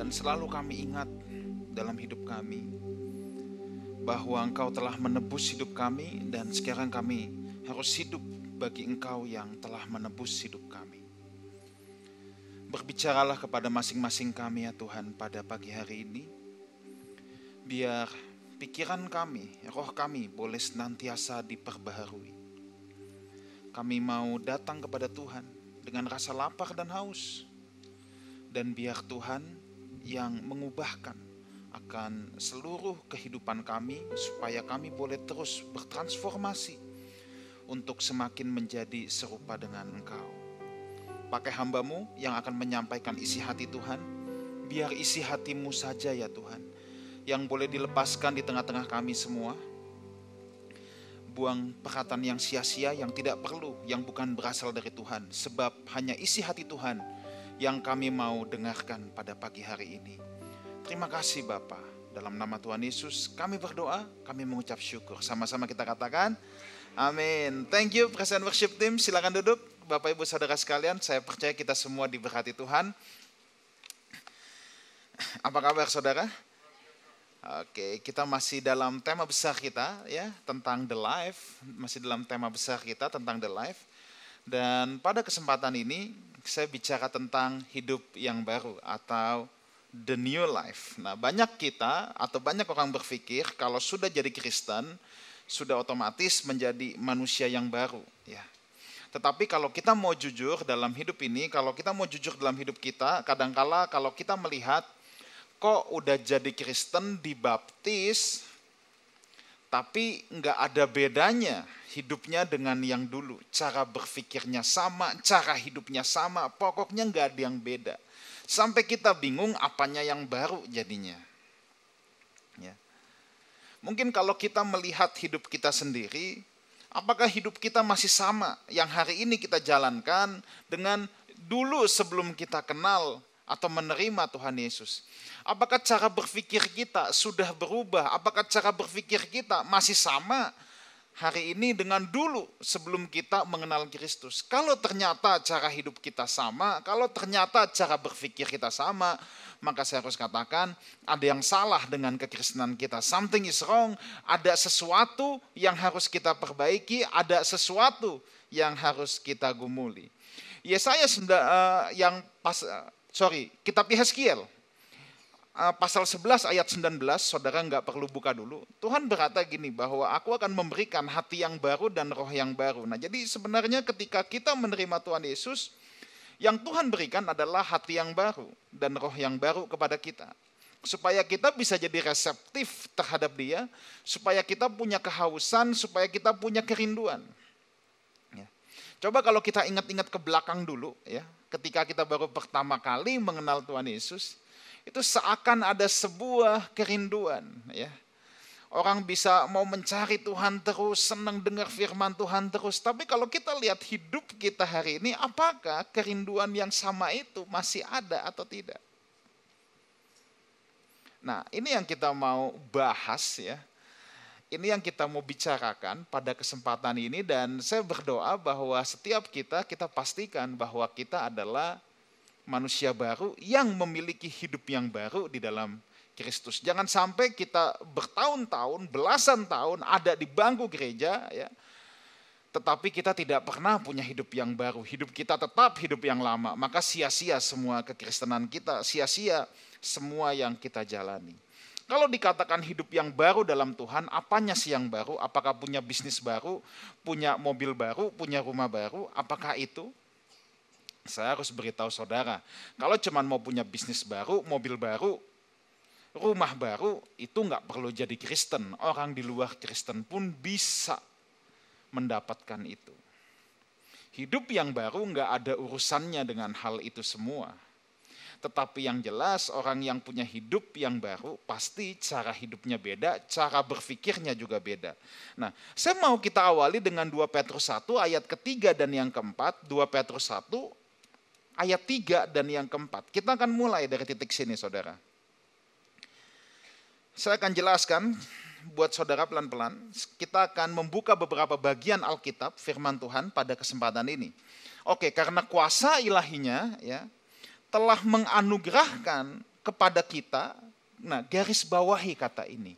dan selalu kami ingat dalam hidup kami bahwa Engkau telah menebus hidup kami dan sekarang kami harus hidup bagi Engkau yang telah menebus hidup kami. Berbicaralah kepada masing-masing kami ya Tuhan pada pagi hari ini. Biar pikiran kami, roh kami boleh senantiasa diperbaharui. Kami mau datang kepada Tuhan dengan rasa lapar dan haus. Dan biar Tuhan yang mengubahkan akan seluruh kehidupan kami supaya kami boleh terus bertransformasi untuk semakin menjadi serupa dengan Engkau. Pakai hambamu yang akan menyampaikan isi hati Tuhan, biar isi hatimu saja ya Tuhan, yang boleh dilepaskan di tengah-tengah kami semua. Buang perhatian yang sia-sia, yang tidak perlu, yang bukan berasal dari Tuhan. Sebab hanya isi hati Tuhan yang kami mau dengarkan pada pagi hari ini. Terima kasih Bapa. Dalam nama Tuhan Yesus kami berdoa, kami mengucap syukur. Sama-sama kita katakan, amin. Thank you Present Worship Team, silakan duduk. Bapak Ibu Saudara sekalian, saya percaya kita semua diberkati Tuhan. Apa kabar saudara? Oke, kita masih dalam tema besar kita ya tentang the life, masih dalam tema besar kita tentang the life. Dan pada kesempatan ini saya bicara tentang hidup yang baru atau the new life. Nah, banyak kita atau banyak orang berpikir kalau sudah jadi Kristen sudah otomatis menjadi manusia yang baru, ya. Tetapi kalau kita mau jujur dalam hidup ini, kalau kita mau jujur dalam hidup kita, kadangkala kalau kita melihat kok udah jadi Kristen dibaptis tapi nggak ada bedanya hidupnya dengan yang dulu. Cara berpikirnya sama, cara hidupnya sama, pokoknya nggak ada yang beda. Sampai kita bingung apanya yang baru jadinya. Ya. Mungkin kalau kita melihat hidup kita sendiri, apakah hidup kita masih sama yang hari ini kita jalankan dengan dulu sebelum kita kenal atau menerima Tuhan Yesus? Apakah cara berpikir kita sudah berubah? Apakah cara berpikir kita masih sama hari ini dengan dulu sebelum kita mengenal Kristus? Kalau ternyata cara hidup kita sama, kalau ternyata cara berpikir kita sama, maka saya harus katakan ada yang salah dengan kekristenan kita. Something is wrong, ada sesuatu yang harus kita perbaiki, ada sesuatu yang harus kita gumuli. Yesaya uh, yang pas uh, sorry, kitab Yeskiel Eh, pasal 11 ayat 19, saudara nggak perlu buka dulu. Tuhan berkata gini bahwa aku akan memberikan hati yang baru dan roh yang baru. Nah jadi sebenarnya ketika kita menerima Tuhan Yesus, yang Tuhan berikan adalah hati yang baru dan roh yang baru kepada kita. Supaya kita bisa jadi reseptif terhadap dia, supaya kita punya kehausan, supaya kita punya kerinduan. Coba kalau kita ingat-ingat ke belakang dulu, ya, ketika kita baru pertama kali mengenal Tuhan Yesus, itu seakan ada sebuah kerinduan ya. Orang bisa mau mencari Tuhan terus, senang dengar firman Tuhan terus. Tapi kalau kita lihat hidup kita hari ini, apakah kerinduan yang sama itu masih ada atau tidak? Nah, ini yang kita mau bahas ya. Ini yang kita mau bicarakan pada kesempatan ini dan saya berdoa bahwa setiap kita kita pastikan bahwa kita adalah manusia baru yang memiliki hidup yang baru di dalam Kristus. Jangan sampai kita bertahun-tahun, belasan tahun ada di bangku gereja ya. Tetapi kita tidak pernah punya hidup yang baru. Hidup kita tetap hidup yang lama. Maka sia-sia semua kekristenan kita, sia-sia semua yang kita jalani. Kalau dikatakan hidup yang baru dalam Tuhan, apanya sih yang baru? Apakah punya bisnis baru, punya mobil baru, punya rumah baru? Apakah itu? Saya harus beritahu saudara, kalau cuma mau punya bisnis baru, mobil baru, rumah baru, itu nggak perlu jadi Kristen. Orang di luar Kristen pun bisa mendapatkan itu. Hidup yang baru nggak ada urusannya dengan hal itu semua. Tetapi yang jelas orang yang punya hidup yang baru pasti cara hidupnya beda, cara berpikirnya juga beda. Nah, saya mau kita awali dengan 2 Petrus 1 ayat ketiga dan yang keempat. 2 Petrus 1 ayat 3 dan yang keempat. Kita akan mulai dari titik sini saudara. Saya akan jelaskan buat saudara pelan-pelan. Kita akan membuka beberapa bagian Alkitab firman Tuhan pada kesempatan ini. Oke, karena kuasa ilahinya ya telah menganugerahkan kepada kita, nah garis bawahi kata ini.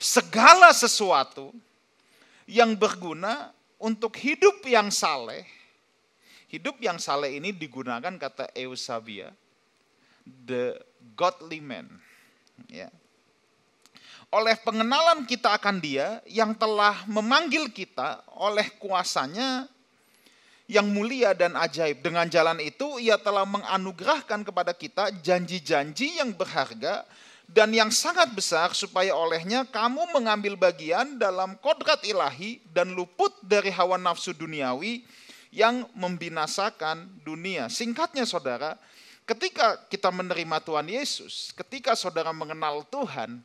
Segala sesuatu yang berguna untuk hidup yang saleh, hidup yang saleh ini digunakan kata Eusabia, the godly man. Ya. Oleh pengenalan kita akan dia yang telah memanggil kita oleh kuasanya yang mulia dan ajaib. Dengan jalan itu ia telah menganugerahkan kepada kita janji-janji yang berharga dan yang sangat besar supaya olehnya kamu mengambil bagian dalam kodrat ilahi dan luput dari hawa nafsu duniawi yang membinasakan dunia. Singkatnya saudara, ketika kita menerima Tuhan Yesus, ketika saudara mengenal Tuhan,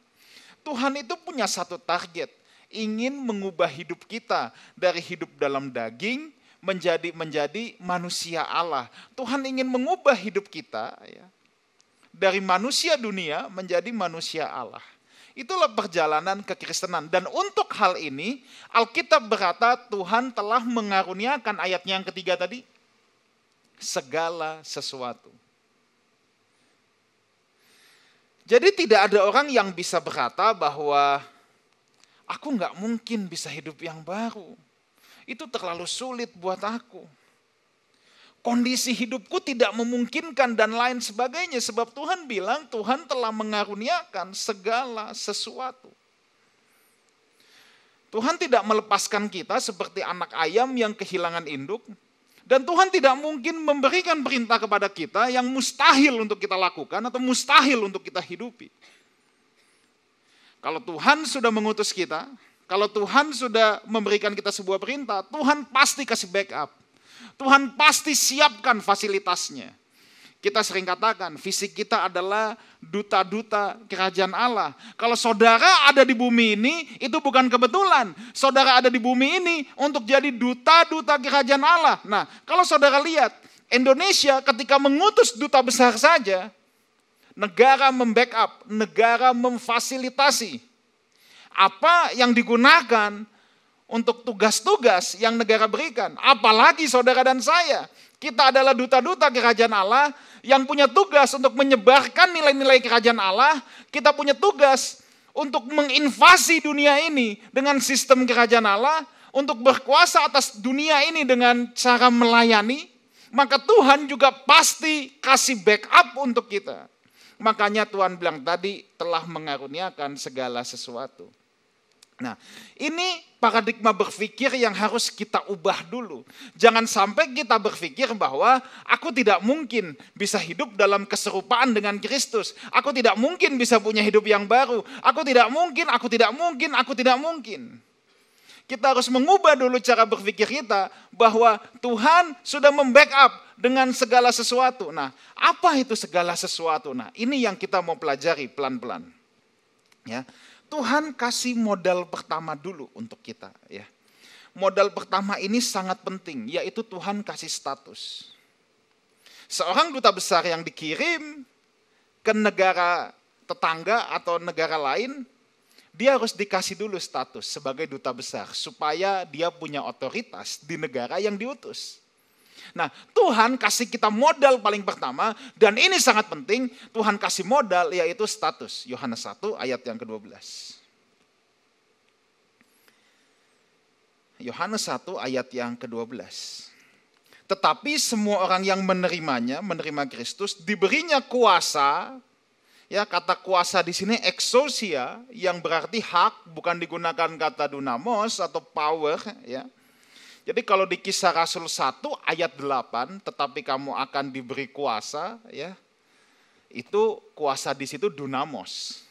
Tuhan itu punya satu target, ingin mengubah hidup kita dari hidup dalam daging menjadi menjadi manusia Allah. Tuhan ingin mengubah hidup kita ya, dari manusia dunia menjadi manusia Allah. Itulah perjalanan kekristenan. Dan untuk hal ini, Alkitab berkata Tuhan telah mengaruniakan ayatnya yang ketiga tadi, segala sesuatu. Jadi tidak ada orang yang bisa berkata bahwa aku nggak mungkin bisa hidup yang baru itu terlalu sulit buat aku. Kondisi hidupku tidak memungkinkan dan lain sebagainya. Sebab Tuhan bilang Tuhan telah mengaruniakan segala sesuatu. Tuhan tidak melepaskan kita seperti anak ayam yang kehilangan induk. Dan Tuhan tidak mungkin memberikan perintah kepada kita yang mustahil untuk kita lakukan atau mustahil untuk kita hidupi. Kalau Tuhan sudah mengutus kita, kalau Tuhan sudah memberikan kita sebuah perintah, Tuhan pasti kasih backup. Tuhan pasti siapkan fasilitasnya. Kita sering katakan, fisik kita adalah duta-duta kerajaan Allah. Kalau saudara ada di bumi ini, itu bukan kebetulan. Saudara ada di bumi ini untuk jadi duta-duta kerajaan Allah. Nah, kalau saudara lihat, Indonesia ketika mengutus duta besar saja, negara membackup, negara memfasilitasi apa yang digunakan untuk tugas-tugas yang negara berikan. Apalagi saudara dan saya. Kita adalah duta-duta kerajaan Allah yang punya tugas untuk menyebarkan nilai-nilai kerajaan Allah. Kita punya tugas untuk menginvasi dunia ini dengan sistem kerajaan Allah. Untuk berkuasa atas dunia ini dengan cara melayani. Maka Tuhan juga pasti kasih backup untuk kita. Makanya Tuhan bilang tadi telah mengaruniakan segala sesuatu. Nah, ini paradigma berpikir yang harus kita ubah dulu. Jangan sampai kita berpikir bahwa aku tidak mungkin bisa hidup dalam keserupaan dengan Kristus. Aku tidak mungkin bisa punya hidup yang baru. Aku tidak mungkin, aku tidak mungkin, aku tidak mungkin. Kita harus mengubah dulu cara berpikir kita bahwa Tuhan sudah membackup dengan segala sesuatu. Nah, apa itu segala sesuatu? Nah, ini yang kita mau pelajari pelan-pelan. Ya. Tuhan kasih modal pertama dulu untuk kita ya. Modal pertama ini sangat penting yaitu Tuhan kasih status. Seorang duta besar yang dikirim ke negara tetangga atau negara lain, dia harus dikasih dulu status sebagai duta besar supaya dia punya otoritas di negara yang diutus. Nah, Tuhan kasih kita modal paling pertama dan ini sangat penting, Tuhan kasih modal yaitu status. Yohanes 1 ayat yang ke-12. Yohanes 1 ayat yang ke-12. Tetapi semua orang yang menerimanya, menerima Kristus, diberinya kuasa, ya kata kuasa di sini exousia yang berarti hak, bukan digunakan kata dunamos atau power, ya jadi kalau di kisah Rasul 1 ayat 8, tetapi kamu akan diberi kuasa, ya itu kuasa di situ dunamos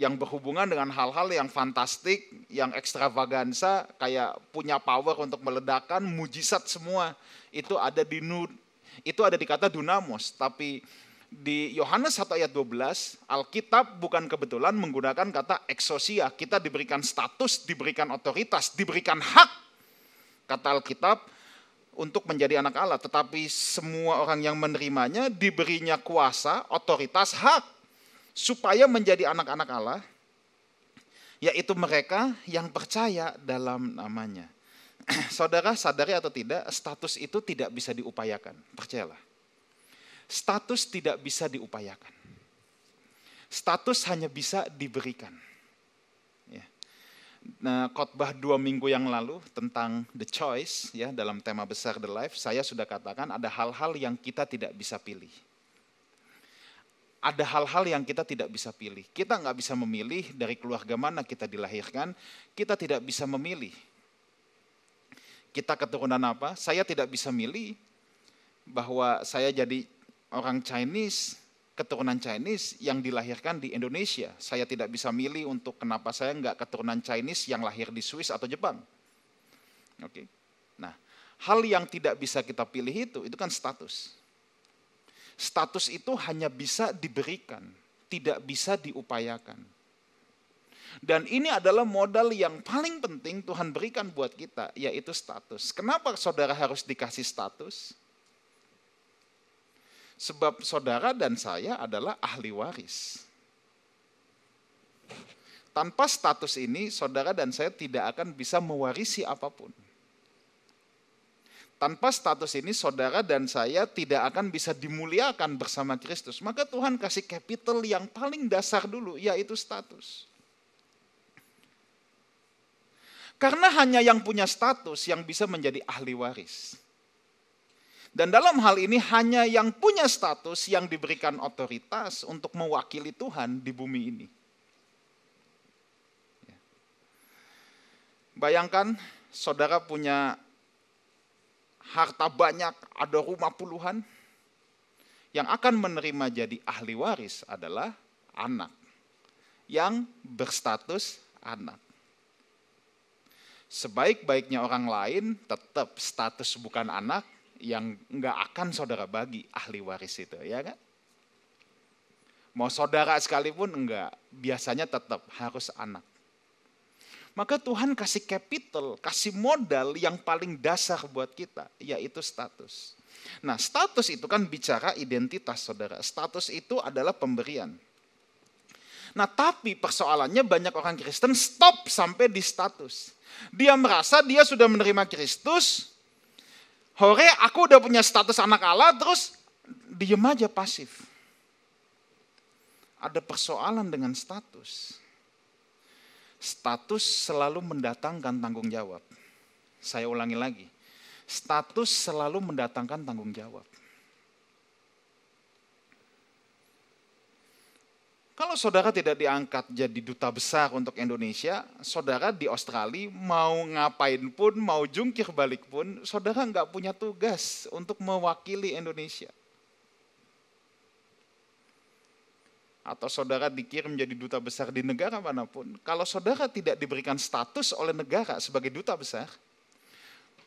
yang berhubungan dengan hal-hal yang fantastik, yang ekstravagansa, kayak punya power untuk meledakkan, mujizat semua itu ada di itu ada di kata dunamos, tapi di Yohanes 1 ayat 12, Alkitab bukan kebetulan menggunakan kata eksosia. Kita diberikan status, diberikan otoritas, diberikan hak kata Alkitab untuk menjadi anak Allah, tetapi semua orang yang menerimanya diberinya kuasa, otoritas, hak supaya menjadi anak-anak Allah, yaitu mereka yang percaya dalam namanya. Saudara sadari atau tidak, status itu tidak bisa diupayakan, percayalah. Status tidak bisa diupayakan. Status hanya bisa diberikan. Nah, khotbah dua minggu yang lalu tentang the choice ya dalam tema besar the life, saya sudah katakan ada hal-hal yang kita tidak bisa pilih. Ada hal-hal yang kita tidak bisa pilih. Kita nggak bisa memilih dari keluarga mana kita dilahirkan. Kita tidak bisa memilih. Kita keturunan apa? Saya tidak bisa milih bahwa saya jadi orang Chinese keturunan Chinese yang dilahirkan di Indonesia. Saya tidak bisa milih untuk kenapa saya nggak keturunan Chinese yang lahir di Swiss atau Jepang. Oke. Nah, hal yang tidak bisa kita pilih itu, itu kan status. Status itu hanya bisa diberikan, tidak bisa diupayakan. Dan ini adalah modal yang paling penting Tuhan berikan buat kita, yaitu status. Kenapa saudara harus dikasih status? Sebab saudara dan saya adalah ahli waris. Tanpa status ini, saudara dan saya tidak akan bisa mewarisi apa pun. Tanpa status ini, saudara dan saya tidak akan bisa dimuliakan bersama Kristus. Maka Tuhan kasih capital yang paling dasar dulu, yaitu status. Karena hanya yang punya status yang bisa menjadi ahli waris. Dan dalam hal ini hanya yang punya status yang diberikan otoritas untuk mewakili Tuhan di bumi ini. Ya. Bayangkan saudara punya harta banyak, ada rumah puluhan. Yang akan menerima jadi ahli waris adalah anak yang berstatus anak. Sebaik-baiknya orang lain tetap status bukan anak, yang nggak akan saudara bagi ahli waris itu, ya kan? Mau saudara sekalipun enggak, biasanya tetap harus anak. Maka Tuhan kasih capital, kasih modal yang paling dasar buat kita, yaitu status. Nah status itu kan bicara identitas saudara. Status itu adalah pemberian. Nah tapi persoalannya banyak orang Kristen stop sampai di status. Dia merasa dia sudah menerima Kristus, Hore aku udah punya status anak Allah terus diem aja pasif. Ada persoalan dengan status. Status selalu mendatangkan tanggung jawab. Saya ulangi lagi. Status selalu mendatangkan tanggung jawab. Kalau saudara tidak diangkat jadi duta besar untuk Indonesia, saudara di Australia mau ngapain pun, mau jungkir balik pun, saudara nggak punya tugas untuk mewakili Indonesia. Atau saudara dikirim menjadi duta besar di negara mana pun, kalau saudara tidak diberikan status oleh negara sebagai duta besar,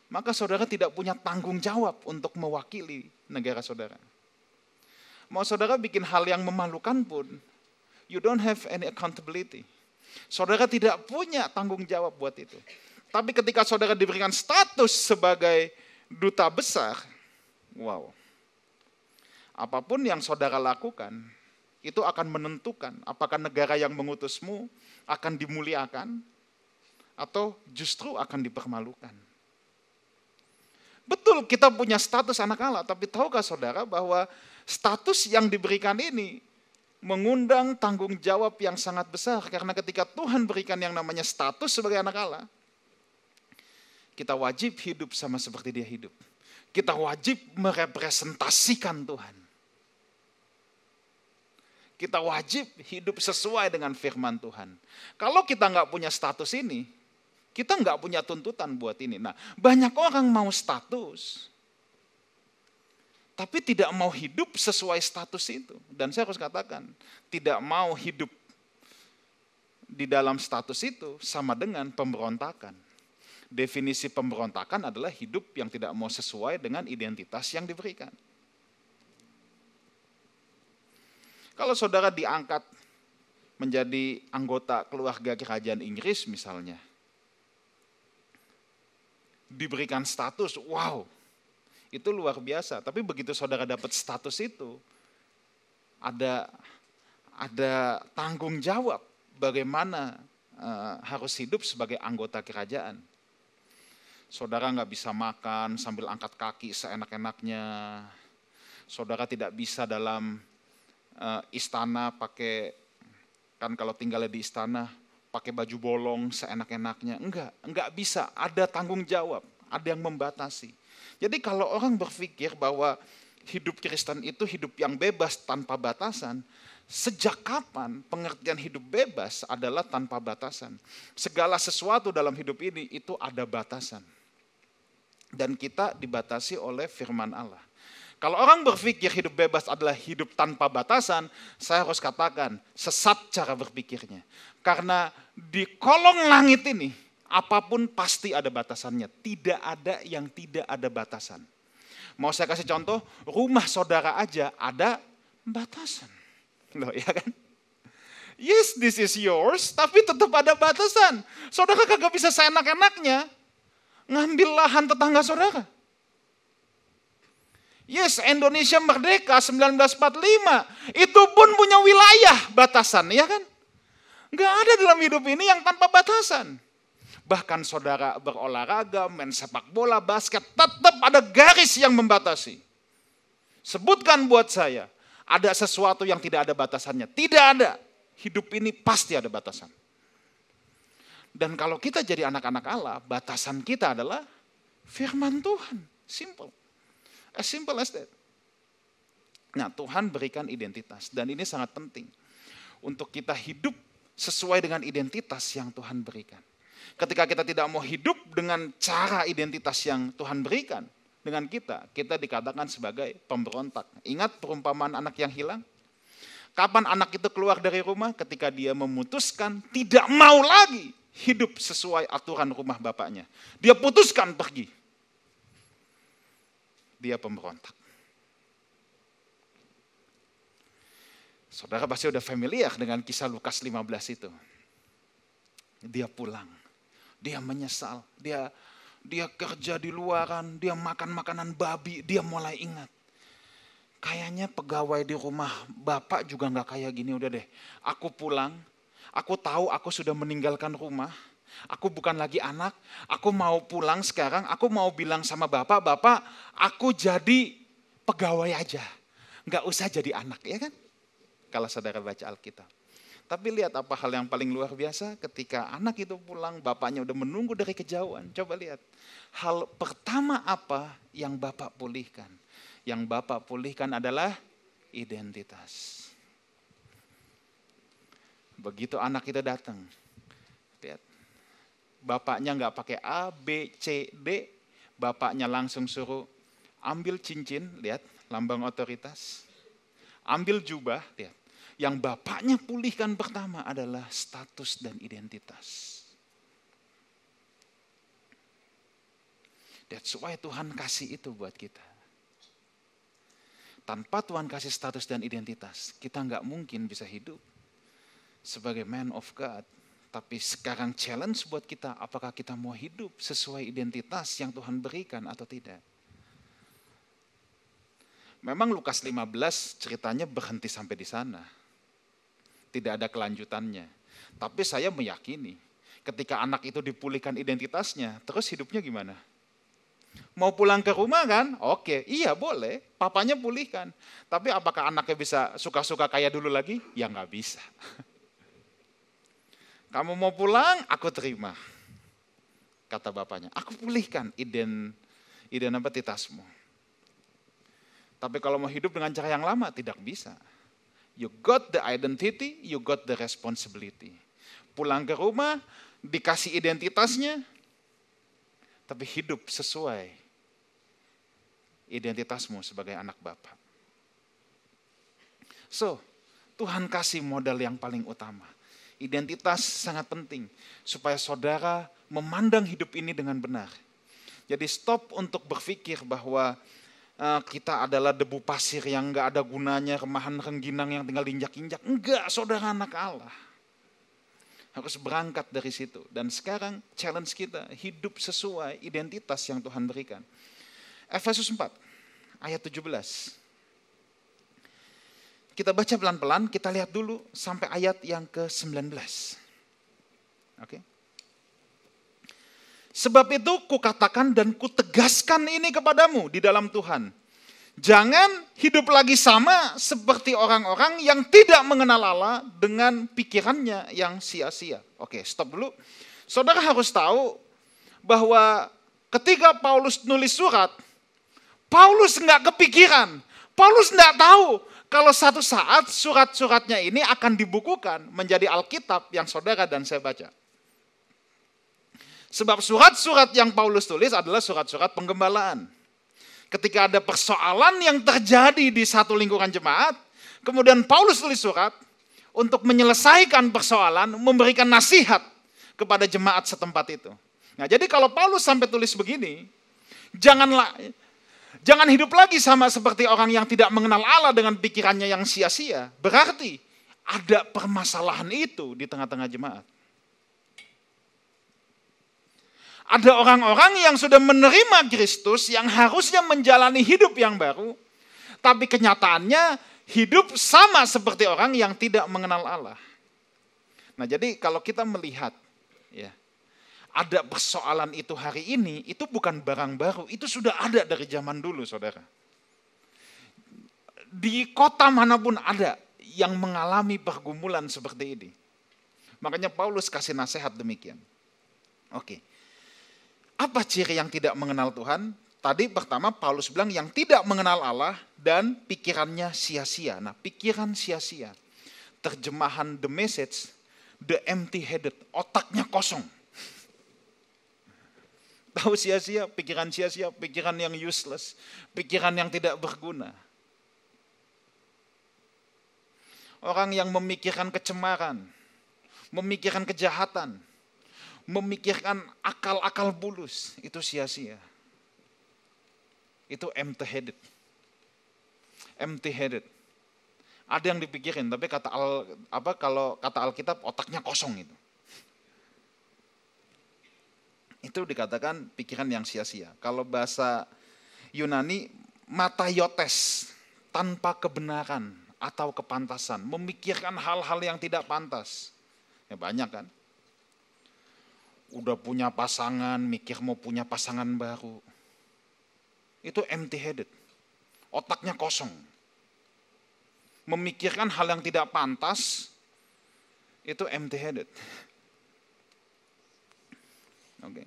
maka saudara tidak punya tanggung jawab untuk mewakili negara saudara. Mau saudara bikin hal yang memalukan pun, you don't have any accountability. Saudara tidak punya tanggung jawab buat itu. Tapi ketika saudara diberikan status sebagai duta besar, wow. Apa pun yang saudara lakukan, itu akan menentukan apakah negara yang mengutusmu akan dimuliakan atau justru akan dipermalukan. Betul kita punya status anak Allah, tapi tahukah saudara bahwa status yang diberikan ini mengundang tanggung jawab yang sangat besar karena ketika Tuhan berikan yang namanya status sebagai anak Allah, kita wajib hidup sama seperti dia hidup. Kita wajib merepresentasikan Tuhan. Kita wajib hidup sesuai dengan firman Tuhan. Kalau kita nggak punya status ini, kita nggak punya tuntutan buat ini. Nah, banyak orang mau status, tapi tidak mau hidup sesuai status itu. Dan saya harus katakan, tidak mau hidup di dalam status itu sama dengan pemberontakan. Definisi pemberontakan adalah hidup yang tidak mau sesuai dengan identitas yang diberikan. Kalau saudara diangkat menjadi anggota keluarga kerajaan Inggris misalnya, diberikan status, wow, itu luar biasa. Tapi begitu saudara dapat status itu, ada ada tanggung jawab bagaimana uh, harus hidup sebagai anggota kerajaan. Saudara nggak bisa makan sambil angkat kaki seenak-enaknya. Saudara tidak bisa dalam uh, istana pakai Kan kalau tinggalnya di istana, pakai baju bolong seenak-enaknya. Enggak, enggak bisa. Ada tanggung jawab, ada yang membatasi. Jadi kalau orang berpikir bahwa hidup Kristen itu hidup yang bebas tanpa batasan, sejak kapan pengertian hidup bebas adalah tanpa batasan? Segala sesuatu dalam hidup ini itu ada batasan. Dan kita dibatasi oleh firman Allah. Kalau orang berpikir hidup bebas adalah hidup tanpa batasan, saya harus katakan sesat cara berpikirnya. Karena di kolong langit ini, apa pun pasti ada batasannya. Tidak ada yang tidak ada batasan. Mau saya kasih contoh, rumah saudara aja ada batasan. Loh ya kan? Yes, this is yours, tapi tetap ada batasan. Saudara kagak bisa seenak-enaknya ngambil lahan tetangga saudara. Yes, Indonesia merdeka 1945. Itu pun punya wilayah batasan, ya kan? Enggak ada dalam hidup ini yang tanpa batasan. Bahkan saudara berolahraga, main sepak bola, basket, tetap ada garis yang membatasi. Sebutkan buat saya, ada sesuatu yang tidak ada batasannya. Tidak ada. Hidup ini pasti ada batasan. Dan kalau kita jadi anak-anak Allah, batasan kita adalah firman Tuhan. Simple. As simple as that. Nah, Tuhan berikan identitas dan ini sangat penting untuk kita hidup sesuai dengan identitas yang Tuhan berikan. Ketika kita tidak mau hidup dengan cara identitas yang Tuhan berikan dengan kita, kita dikatakan sebagai pemberontak. Ingat perumpamaan anak yang hilang? Kapan anak itu keluar dari rumah? Ketika dia memutuskan tidak mau lagi hidup sesuai aturan rumah bapaknya. Dia putuskan pergi dia pemberontak. Saudara pasti udah familiar dengan kisah Lukas 15 itu. Dia pulang, dia menyesal, dia dia kerja di luaran, dia makan makanan babi, dia mulai ingat. Kayaknya pegawai di rumah bapak juga nggak kayak gini udah deh. Aku pulang, aku tahu aku sudah meninggalkan rumah, Aku bukan lagi anak, aku mau pulang sekarang, aku mau bilang sama bapak, bapak aku jadi pegawai aja. Nggak usah jadi anak, ya kan? Kalau saudara baca Alkitab. Tapi lihat apa hal yang paling luar biasa ketika anak itu pulang, bapaknya udah menunggu dari kejauhan. Coba lihat. Hal pertama apa yang bapak pulihkan? Yang bapak pulihkan adalah identitas. Begitu anak itu datang, lihat bapaknya nggak pakai A, B, C, D, bapaknya langsung suruh ambil cincin, lihat lambang otoritas, ambil jubah, lihat. Yang bapaknya pulihkan pertama adalah status dan identitas. That's why Tuhan kasih itu buat kita. Tanpa Tuhan kasih status dan identitas, kita nggak mungkin bisa hidup sebagai man of God tapi sekarang challenge buat kita, apakah kita mau hidup sesuai identitas yang Tuhan berikan atau tidak. Memang Lukas 15 ceritanya berhenti sampai di sana. Tidak ada kelanjutannya. Tapi saya meyakini ketika anak itu dipulihkan identitasnya, terus hidupnya gimana? Mau pulang ke rumah kan? Oke, iya boleh. Papanya pulihkan. Tapi apakah anaknya bisa suka-suka kayak dulu lagi? Ya nggak bisa. Kamu mau pulang, aku terima. Kata bapaknya, aku pulihkan iden identitasmu. Tapi kalau mau hidup dengan cara yang lama, tidak bisa. You got the identity, you got the responsibility. Pulang ke rumah, dikasih identitasnya, tapi hidup sesuai identitasmu sebagai anak bapak. So, Tuhan kasih modal yang paling utama. Identitas sangat penting supaya saudara memandang hidup ini dengan benar. Jadi stop untuk berpikir bahwa kita adalah debu pasir yang enggak ada gunanya, remahan rengginang yang tinggal injak-injak. Enggak, saudara anak Allah. Harus berangkat dari situ. Dan sekarang challenge kita hidup sesuai identitas yang Tuhan berikan. Efesus 4 ayat 17. Kita baca pelan-pelan, kita lihat dulu sampai ayat yang ke-19. Oke. Sebab itu kukatakan dan kutegaskan ini kepadamu di dalam Tuhan. Jangan hidup lagi sama seperti orang-orang yang tidak mengenal Allah dengan pikirannya yang sia-sia. Oke, stop dulu. Saudara harus tahu bahwa ketika Paulus nulis surat, Paulus nggak kepikiran. Paulus nggak tahu kalau satu saat surat-suratnya ini akan dibukukan menjadi Alkitab yang saudara dan saya baca. Sebab surat-surat yang Paulus tulis adalah surat-surat penggembalaan ketika ada persoalan yang terjadi di satu lingkungan jemaat, kemudian Paulus tulis surat untuk menyelesaikan persoalan, memberikan nasihat kepada jemaat setempat itu. Nah, jadi kalau Paulus sampai tulis begini, janganlah jangan hidup lagi sama seperti orang yang tidak mengenal Allah dengan pikirannya yang sia-sia. Berarti ada permasalahan itu di tengah-tengah jemaat. Ada orang-orang yang sudah menerima Kristus yang harusnya menjalani hidup yang baru, tapi kenyataannya hidup sama seperti orang yang tidak mengenal Allah. Nah, jadi kalau kita melihat ya, ada persoalan itu hari ini, itu bukan barang baru, itu sudah ada dari zaman dulu, Saudara. Di kota mana pun ada yang mengalami pergumulan seperti ini. Makanya Paulus kasih nasihat demikian. Oke. Apa ciri yang tidak mengenal Tuhan? Tadi pertama Paulus bilang yang tidak mengenal Allah dan pikirannya sia-sia. Nah pikiran sia-sia. Terjemahan the message, the empty headed, otaknya kosong. Tahu sia-sia, pikiran sia-sia, pikiran yang useless, pikiran yang tidak berguna. Orang yang memikirkan kecemaran, memikirkan kejahatan, memikirkan akal-akal bulus itu sia-sia. Itu empty headed. Empty headed. Ada yang dipikirin, tapi kata al, apa kalau kata Alkitab otaknya kosong itu. Itu dikatakan pikiran yang sia-sia. Kalau bahasa Yunani mata yotes tanpa kebenaran atau kepantasan, memikirkan hal-hal yang tidak pantas. Ya banyak kan? Udah punya pasangan, mikir mau punya pasangan baru. Itu empty headed. Otaknya kosong. Memikirkan hal yang tidak pantas, itu empty headed. Oke. Okay.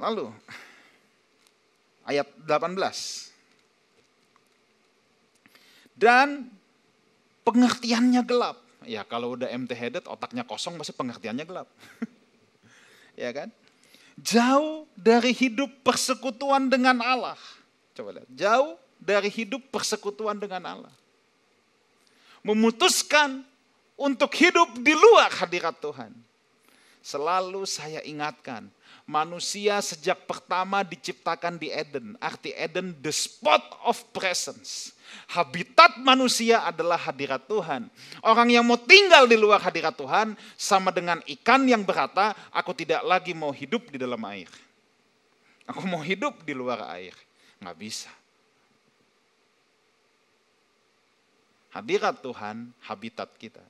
Lalu ayat 18. Dan pengertiannya gelap. Ya kalau udah empty headed, otaknya kosong, pasti pengertiannya gelap. ya kan? Jauh dari hidup persekutuan dengan Allah. Coba lihat, jauh dari hidup persekutuan dengan Allah. Memutuskan untuk hidup di luar hadirat Tuhan. Selalu saya ingatkan, manusia sejak pertama diciptakan di Eden. Arti Eden the spot of presence. Habitat manusia adalah hadirat Tuhan. Orang yang mau tinggal di luar hadirat Tuhan sama dengan ikan yang berkata, aku tidak lagi mau hidup di dalam air. Aku mau hidup di luar air. Nggak bisa. Hadirat Tuhan, habitat kita.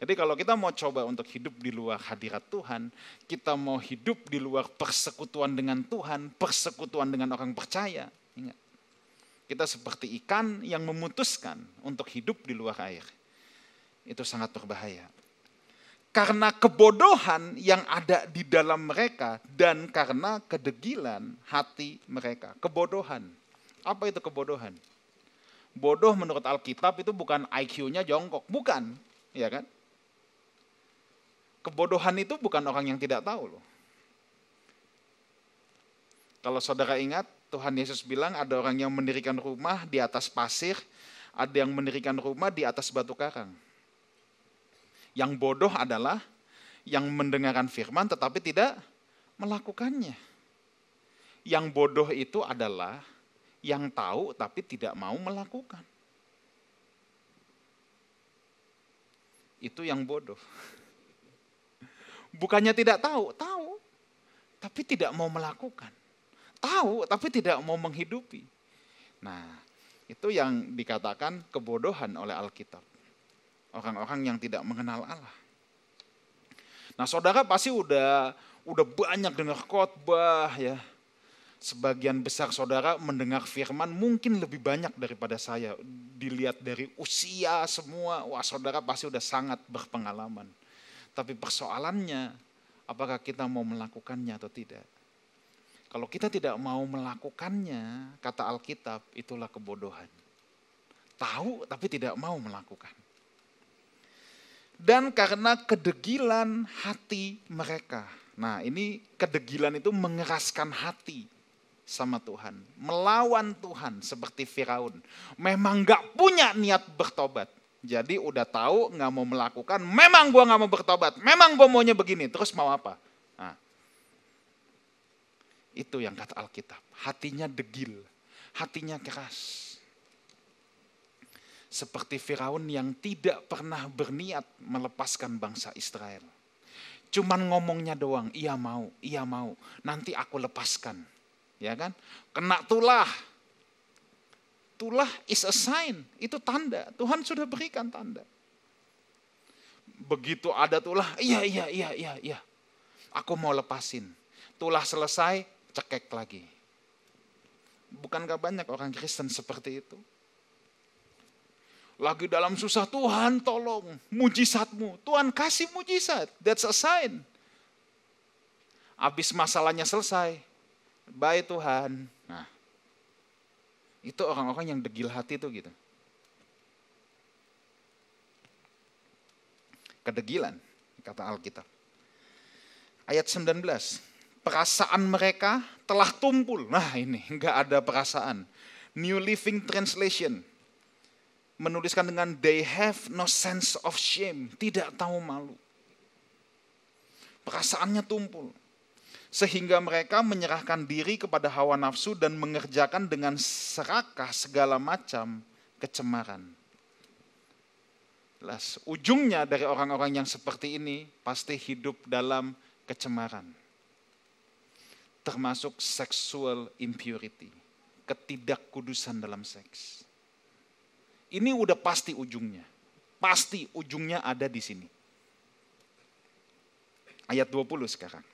Jadi kalau kita mau coba untuk hidup di luar hadirat Tuhan, kita mau hidup di luar persekutuan dengan Tuhan, persekutuan dengan orang percaya. Ingat, kita seperti ikan yang memutuskan untuk hidup di luar air. Itu sangat berbahaya. Karena kebodohan yang ada di dalam mereka dan karena kedegilan hati mereka. Kebodohan. Apa itu kebodohan? Bodoh menurut Alkitab itu bukan IQ-nya jongkok, bukan, ya kan? Kebodohan itu bukan orang yang tidak tahu loh. Kalau saudara ingat, Tuhan Yesus bilang ada orang yang mendirikan rumah di atas pasir, ada yang mendirikan rumah di atas batu karang. Yang bodoh adalah yang mendengarkan firman tetapi tidak melakukannya. Yang bodoh itu adalah yang tahu tapi tidak mau melakukan. Itu yang bodoh. Bukannya tidak tahu, tahu. Tapi tidak mau melakukan. Tahu, tapi tidak mau menghidupi. Nah, itu yang dikatakan kebodohan oleh Alkitab. Orang-orang yang tidak mengenal Allah. Nah, saudara pasti udah udah banyak dengar khotbah ya. sebagian besar saudara mendengar firman mungkin lebih banyak daripada saya. Dilihat dari usia semua, wah saudara pasti udah sangat berpengalaman. Tapi persoalannya, apakah kita mau melakukannya atau tidak? Kalau kita tidak mau melakukannya, kata Alkitab, itulah kebodohan. Tahu tapi tidak mau melakukan. Dan karena kedegilan hati mereka. Nah ini kedegilan itu mengeraskan hati sama Tuhan, melawan Tuhan seperti Firaun. Memang gak punya niat bertobat. Jadi udah tahu nggak mau melakukan, memang gua nggak mau bertobat, memang gua maunya begini, terus mau apa? Itu yang kata Alkitab, hatinya degil, hatinya keras. Seperti Firaun yang tidak pernah berniat melepaskan bangsa Israel. Cuman ngomongnya doang, iya mau, iya mau, nanti aku lepaskan ya kan? Kena tulah. Tulah is a sign, itu tanda. Tuhan sudah berikan tanda. Begitu ada tulah, iya, iya, iya, iya, iya. Aku mau lepasin. Tulah selesai, cekek lagi. Bukankah banyak orang Kristen seperti itu? Lagi dalam susah, Tuhan tolong, mujizatmu. Tuhan kasih mujizat, that's a sign. Habis masalahnya selesai, Baik Tuhan. Nah, itu orang-orang yang degil hati itu gitu. Kedegilan, kata Alkitab. Ayat 19, perasaan mereka telah tumpul. Nah ini, enggak ada perasaan. New Living Translation menuliskan dengan they have no sense of shame, tidak tahu malu. Perasaannya tumpul sehingga mereka menyerahkan diri kepada hawa nafsu dan mengerjakan dengan serakah segala macam kecemaran. Jelas, ujungnya dari orang-orang yang seperti ini pasti hidup dalam kecemaran. Termasuk sexual impurity, ketidakkudusan dalam seks. Ini udah pasti ujungnya. Pasti ujungnya ada di sini. Ayat 20 sekarang.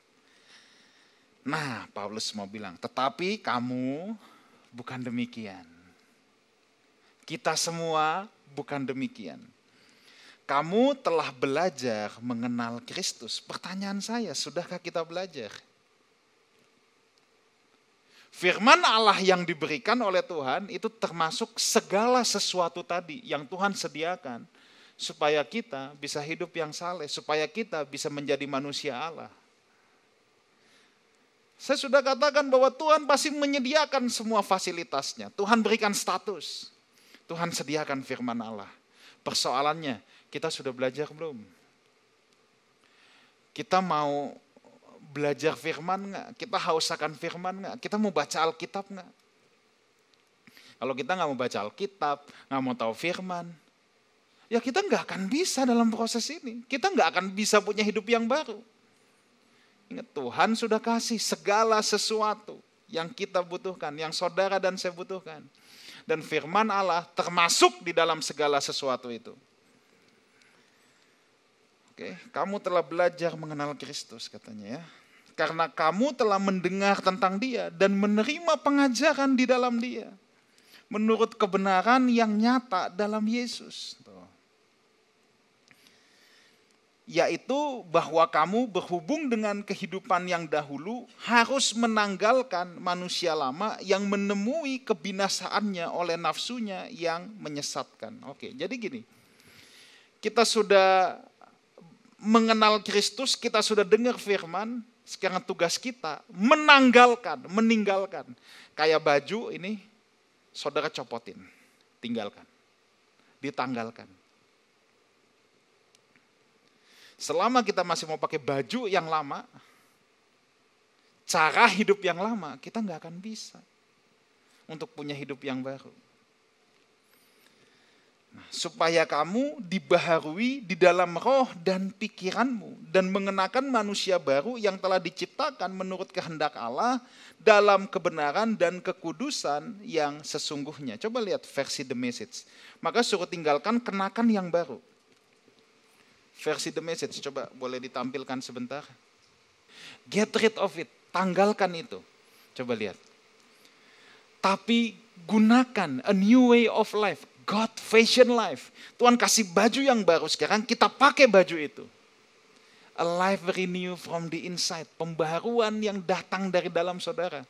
Nah, Paulus mau bilang, tetapi kamu bukan demikian. Kita semua bukan demikian. Kamu telah belajar mengenal Kristus. Pertanyaan saya, sudahkah kita belajar? Firman Allah yang diberikan oleh Tuhan itu termasuk segala sesuatu tadi yang Tuhan sediakan supaya kita bisa hidup yang saleh, supaya kita bisa menjadi manusia Allah. Saya sudah katakan bahwa Tuhan pasti menyediakan semua fasilitasnya. Tuhan berikan status. Tuhan sediakan firman Allah. Persoalannya, kita sudah belajar belum? Kita mau belajar firman nggak? Kita haus akan firman nggak? Kita mau baca Alkitab nggak? Kalau kita nggak mau baca Alkitab, nggak mau tahu firman, ya kita nggak akan bisa dalam proses ini. Kita nggak akan bisa punya hidup yang baru. Ingat Tuhan sudah kasih segala sesuatu yang kita butuhkan, yang saudara dan saya butuhkan. Dan firman Allah termasuk di dalam segala sesuatu itu. Oke, kamu telah belajar mengenal Kristus katanya ya. Karena kamu telah mendengar tentang dia dan menerima pengajaran di dalam dia. Menurut kebenaran yang nyata dalam Yesus yaitu bahwa kamu berhubung dengan kehidupan yang dahulu harus menanggalkan manusia lama yang menemui kebinasaannya oleh nafsunya yang menyesatkan. Oke, jadi gini. Kita sudah mengenal Kristus, kita sudah dengar firman, sekarang tugas kita menanggalkan, meninggalkan. Kayak baju ini saudara copotin, tinggalkan. Ditanggalkan Selama kita masih mau pakai baju yang lama, cara hidup yang lama, kita nggak akan bisa untuk punya hidup yang baru. Supaya kamu dibaharui di dalam roh dan pikiranmu dan mengenakan manusia baru yang telah diciptakan menurut kehendak Allah dalam kebenaran dan kekudusan yang sesungguhnya. Coba lihat versi The Message. Maka suruh tinggalkan kenakan yang baru versi The Message. Coba boleh ditampilkan sebentar. Get rid of it, tanggalkan itu. Coba lihat. Tapi gunakan a new way of life. God fashion life. Tuhan kasih baju yang baru sekarang, kita pakai baju itu. A life renew from the inside. Pembaharuan yang datang dari dalam saudara.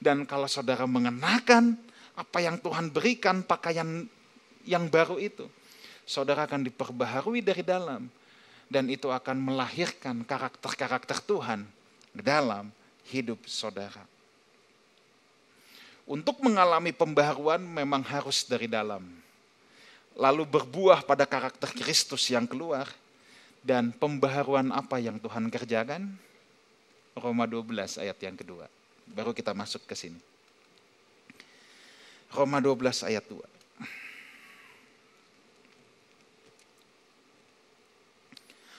Dan kalau saudara mengenakan apa yang Tuhan berikan, pakaian yang baru itu. Saudara akan diperbaharui dari dalam. Dan itu akan melahirkan karakter-karakter Tuhan dalam hidup saudara. Untuk mengalami pembaharuan memang harus dari dalam. Lalu berbuah pada karakter Kristus yang keluar. Dan pembaharuan apa yang Tuhan kerjakan? Roma 12 ayat yang kedua. Baru kita masuk ke sini. Roma 12 ayat 2.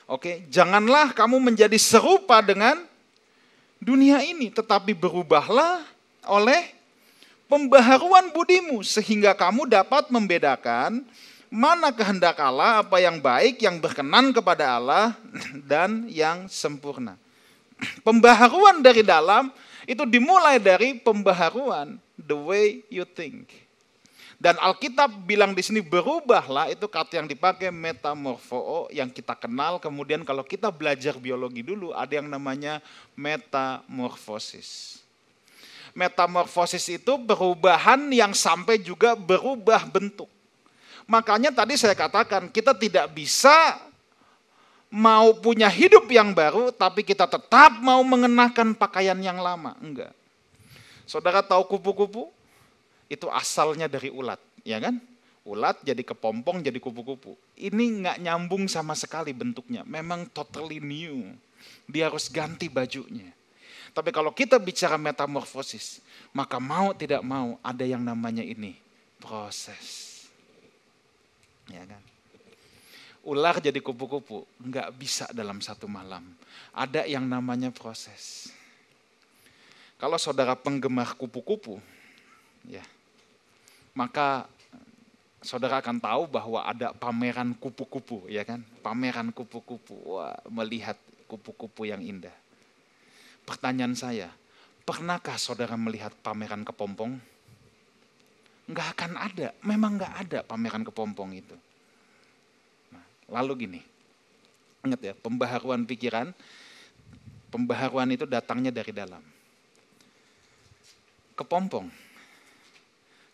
Oke, janganlah kamu menjadi serupa dengan dunia ini, tetapi berubahlah oleh pembaharuan budimu sehingga kamu dapat membedakan mana kehendak Allah, apa yang baik, yang berkenan kepada Allah dan yang sempurna. Pembaharuan dari dalam itu dimulai dari pembaharuan the way you think. Dan Alkitab bilang di sini berubahlah itu kata yang dipakai metamorfo yang kita kenal. Kemudian kalau kita belajar biologi dulu ada yang namanya metamorfosis. Metamorfosis itu perubahan yang sampai juga berubah bentuk. Makanya tadi saya katakan kita tidak bisa mau punya hidup yang baru tapi kita tetap mau mengenakan pakaian yang lama. Enggak. Saudara tahu kupu-kupu? itu asalnya dari ulat, ya kan? Ulat jadi kepompong, jadi kupu-kupu. Ini nggak nyambung sama sekali bentuknya. Memang totally new. Dia harus ganti bajunya. Tapi kalau kita bicara metamorfosis, maka mau tidak mau ada yang namanya ini proses. Ya kan? Ular jadi kupu-kupu, nggak bisa dalam satu malam. Ada yang namanya proses. Kalau saudara penggemar kupu-kupu, ya maka saudara akan tahu bahwa ada pameran kupu-kupu, ya kan? Pameran kupu-kupu, wah, melihat kupu-kupu yang indah. Pertanyaan saya, pernahkah saudara melihat pameran kepompong? Enggak akan ada, memang enggak ada pameran kepompong itu. Nah, lalu gini, ingat ya, pembaharuan pikiran, pembaharuan itu datangnya dari dalam. Kepompong,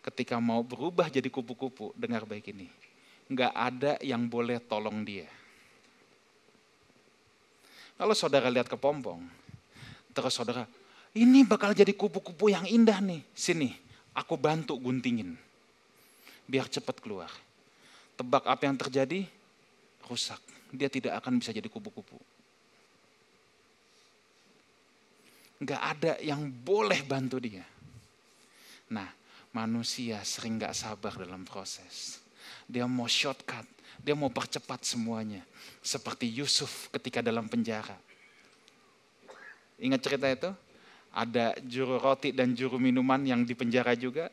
ketika mau berubah jadi kupu-kupu, dengar baik ini. Nggak ada yang boleh tolong dia. Kalau saudara lihat kepompong, terus saudara, ini bakal jadi kupu-kupu yang indah nih. Sini, aku bantu guntingin. Biar cepat keluar. Tebak apa yang terjadi? Rusak. Dia tidak akan bisa jadi kupu-kupu. Nggak ada yang boleh bantu dia. Nah, manusia sering gak sabar dalam proses. Dia mau shortcut, dia mau percepat semuanya. Seperti Yusuf ketika dalam penjara. Ingat cerita itu? Ada juru roti dan juru minuman yang di penjara juga.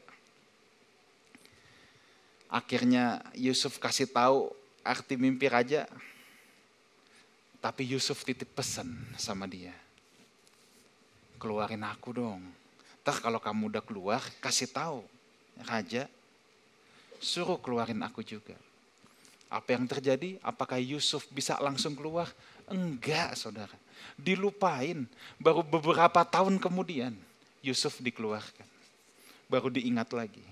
Akhirnya Yusuf kasih tahu arti mimpi raja. Tapi Yusuf titip pesan sama dia. Keluarin aku dong Ntar kalau kamu udah keluar, kasih tahu. Raja, suruh keluarin aku juga. Apa yang terjadi? Apakah Yusuf bisa langsung keluar? Enggak, saudara. Dilupain. Baru beberapa tahun kemudian, Yusuf dikeluarkan. Baru diingat lagi.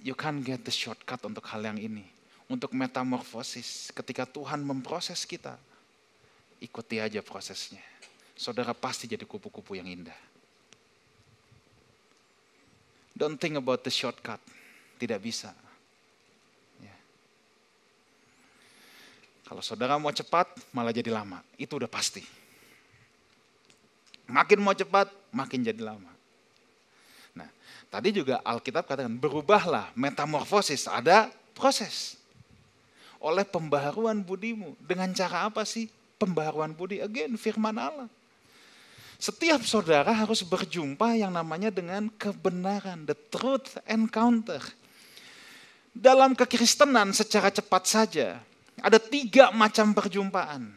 You can't get the shortcut untuk hal yang ini. Untuk metamorfosis, ketika Tuhan memproses kita, ikuti aja prosesnya saudara pasti jadi kupu-kupu yang indah. Don't think about the shortcut. Tidak bisa. Ya. Kalau saudara mau cepat, malah jadi lama. Itu udah pasti. Makin mau cepat, makin jadi lama. Nah, tadi juga Alkitab katakan, berubahlah, metamorfosis, ada proses. Oleh pembaharuan budimu. Dengan cara apa sih? Pembaharuan budi, again, firman Allah. Setiap saudara harus berjumpa yang namanya dengan kebenaran, the truth encounter. Dalam kekristenan secara cepat saja, ada tiga macam perjumpaan.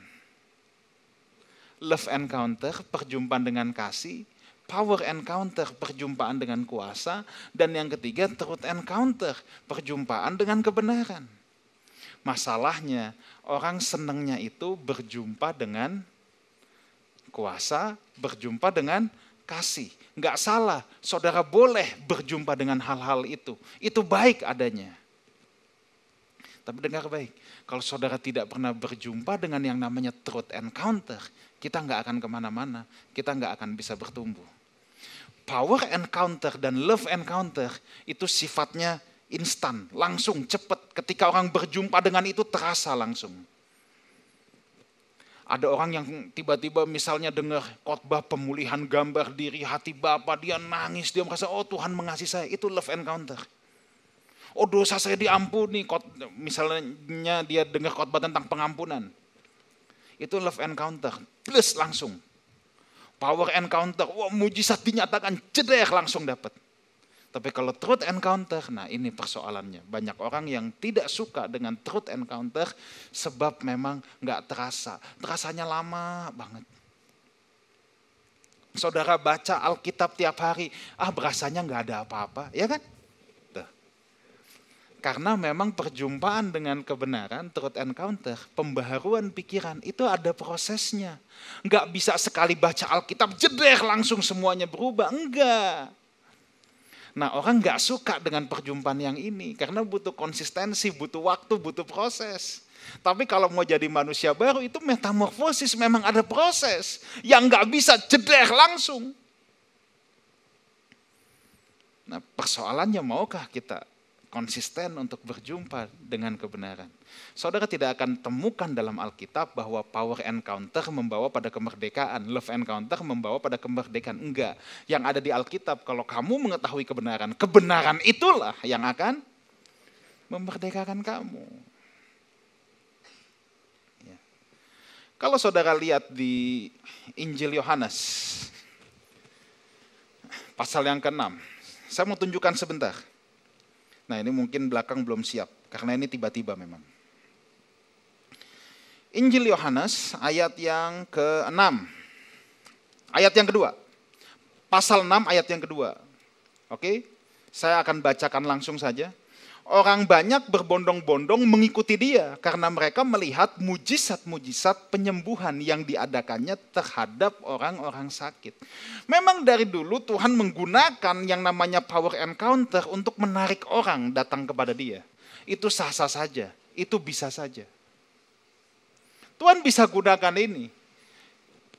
Love encounter, perjumpaan dengan kasih, power encounter, perjumpaan dengan kuasa. Dan yang ketiga, truth encounter, perjumpaan dengan kebenaran. Masalahnya, orang senangnya itu berjumpa dengan kuasa, berjumpa dengan kasih. Enggak salah, saudara boleh berjumpa dengan hal-hal itu. Itu baik adanya. Tapi dengar baik, kalau saudara tidak pernah berjumpa dengan yang namanya truth encounter, kita nggak akan ke mana-mana, kita nggak akan bisa bertumbuh. Power encounter dan love encounter itu sifatnya instan, langsung, cepat. Ketika orang berjumpa dengan itu terasa langsung. Ada orang yang tiba-tiba misalnya dengar khotbah pemulihan gambar diri hati Bapak, dia nangis, dia merasa, oh Tuhan mengasihi saya. Itu love encounter. Oh dosa saya diampuni, misalnya dia dengar khotbah tentang pengampunan. Itu love encounter, plus langsung power encounter, wah mujizat dinyatakan, jeder langsung dapat. Tapi kalau truth encounter, nah ini persoalannya. Banyak orang yang tidak suka dengan truth encounter sebab memang nggak terasa. Terasanya lama banget. Saudara baca Alkitab tiap hari, ah berasanya nggak ada apa-apa, ya kan? Karena memang perjumpaan dengan kebenaran, truth encounter, pembaharuan pikiran, itu ada prosesnya. Enggak bisa sekali baca Alkitab, jeder langsung semuanya berubah. Enggak. Nah orang enggak suka dengan perjumpaan yang ini, karena butuh konsistensi, butuh waktu, butuh proses. Tapi kalau mau jadi manusia baru itu metamorfosis memang ada proses yang nggak bisa jeder langsung. Nah persoalannya maukah kita konsisten untuk berjumpa dengan kebenaran. Saudara tidak akan temukan dalam Alkitab bahwa power encounter membawa pada kemerdekaan, love encounter membawa pada kemerdekaan. Enggak. Yang ada di Alkitab, kalau kamu mengetahui kebenaran, kebenaran itulah yang akan memerdekakan kamu. Ya. Kalau saudara lihat di Injil Yohanes, pasal yang ke-6, saya mau tunjukkan sebentar. Nah ini mungkin belakang belum siap, karena ini tiba-tiba memang. Injil Yohanes ayat yang ke-6. Ayat yang kedua. Pasal 6 ayat yang kedua. Oke, saya akan bacakan langsung saja. Orang banyak berbondong-bondong mengikuti dia karena mereka melihat mujizat-mujizat penyembuhan yang diadakannya terhadap orang-orang sakit. Memang dari dulu Tuhan menggunakan yang namanya power encounter untuk menarik orang datang kepada dia. Itu sah-sah saja, itu bisa saja. Tuhan bisa gunakan ini.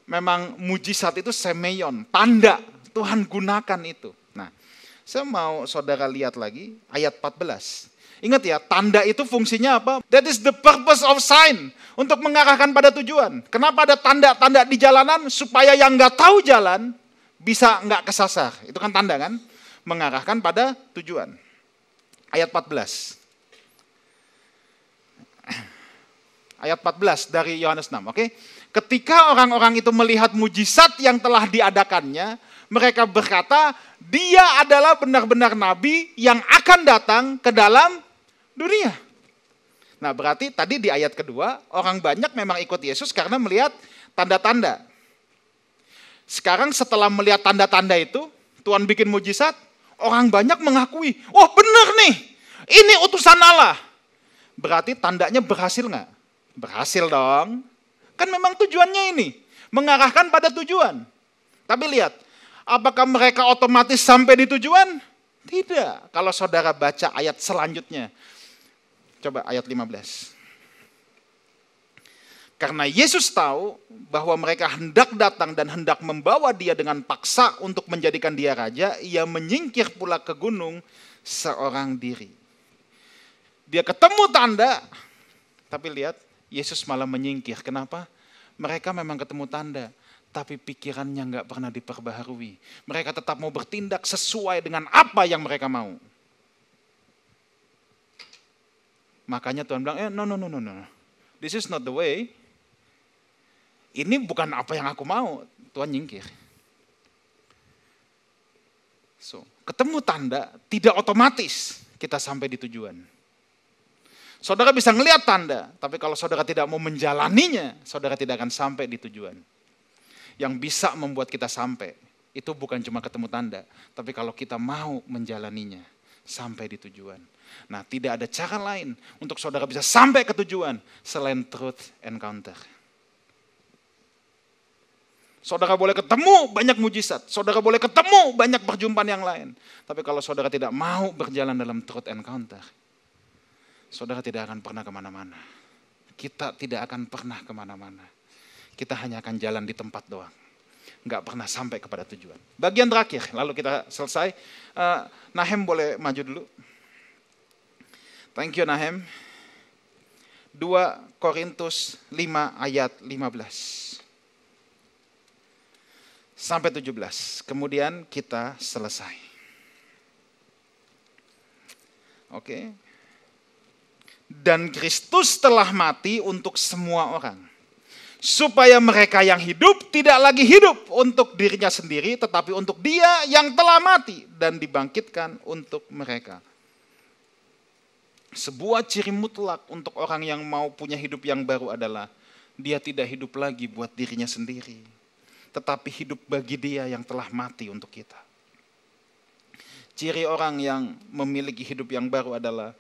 Memang mujizat itu semeion, tanda. Tuhan gunakan itu. Saya mau saudara lihat lagi ayat 14. Ingat ya, tanda itu fungsinya apa? That is the purpose of sign. Untuk mengarahkan pada tujuan. Kenapa ada tanda-tanda di jalanan? Supaya yang nggak tahu jalan bisa nggak kesasar. Itu kan tanda kan? Mengarahkan pada tujuan. Ayat 14. Ayat 14 dari Yohanes 6, oke? Okay? Ketika orang-orang itu melihat mujizat yang telah diadakannya, mereka berkata, dia adalah benar-benar nabi yang akan datang ke dalam dunia. Nah berarti tadi di ayat kedua, orang banyak memang ikut Yesus karena melihat tanda-tanda. Sekarang setelah melihat tanda-tanda itu, Tuhan bikin mujizat, orang banyak mengakui, oh benar nih, ini utusan Allah. Berarti tandanya berhasil nggak? Berhasil dong. Kan memang tujuannya ini, mengarahkan pada tujuan. Tapi lihat, Apakah mereka otomatis sampai di tujuan? Tidak. Kalau saudara baca ayat selanjutnya. Coba ayat 15. Karena Yesus tahu bahwa mereka hendak datang dan hendak membawa dia dengan paksa untuk menjadikan dia raja, ia menyingkir pula ke gunung seorang diri. Dia ketemu tanda, tapi lihat Yesus malah menyingkir. Kenapa? Mereka memang ketemu tanda, tapi pikirannya nggak pernah diperbaharui. Mereka tetap mau bertindak sesuai dengan apa yang mereka mau. Makanya Tuhan bilang, eh, no, no, no, no, no. This is not the way. Ini bukan apa yang aku mau. Tuhan nyingkir. So, ketemu tanda tidak otomatis kita sampai di tujuan. Saudara bisa ngelihat tanda, tapi kalau saudara tidak mau menjalaninya, saudara tidak akan sampai di tujuan yang bisa membuat kita sampai itu bukan cuma ketemu tanda, tapi kalau kita mau menjalaninya sampai di tujuan. Nah, tidak ada cara lain untuk saudara bisa sampai ke tujuan selain truth encounter. Saudara boleh ketemu banyak mujizat, saudara boleh ketemu banyak perjumpaan yang lain. Tapi kalau saudara tidak mau berjalan dalam truth encounter, saudara tidak akan pernah ke mana-mana. Kita tidak akan pernah ke mana-mana. Kita hanya akan jalan di tempat doang nggak pernah sampai kepada tujuan. Bagian terakhir, lalu kita selesai. Uh, Nahem boleh maju dulu. Thank you Nahem. 2 Korintus 5 ayat 15. Sampai 17. Kemudian kita selesai. Oke. Dan Kristus telah mati untuk semua orang supaya mereka yang hidup tidak lagi hidup untuk dirinya sendiri, tetapi untuk Dia yang telah mati dan dibangkitkan untuk mereka. Sebuah ciri mutlak untuk orang yang mau punya hidup yang baru adalah dia tidak hidup lagi buat dirinya sendiri, tetapi hidup bagi Dia yang telah mati untuk kita. Ciri orang yang memiliki hidup yang baru adalah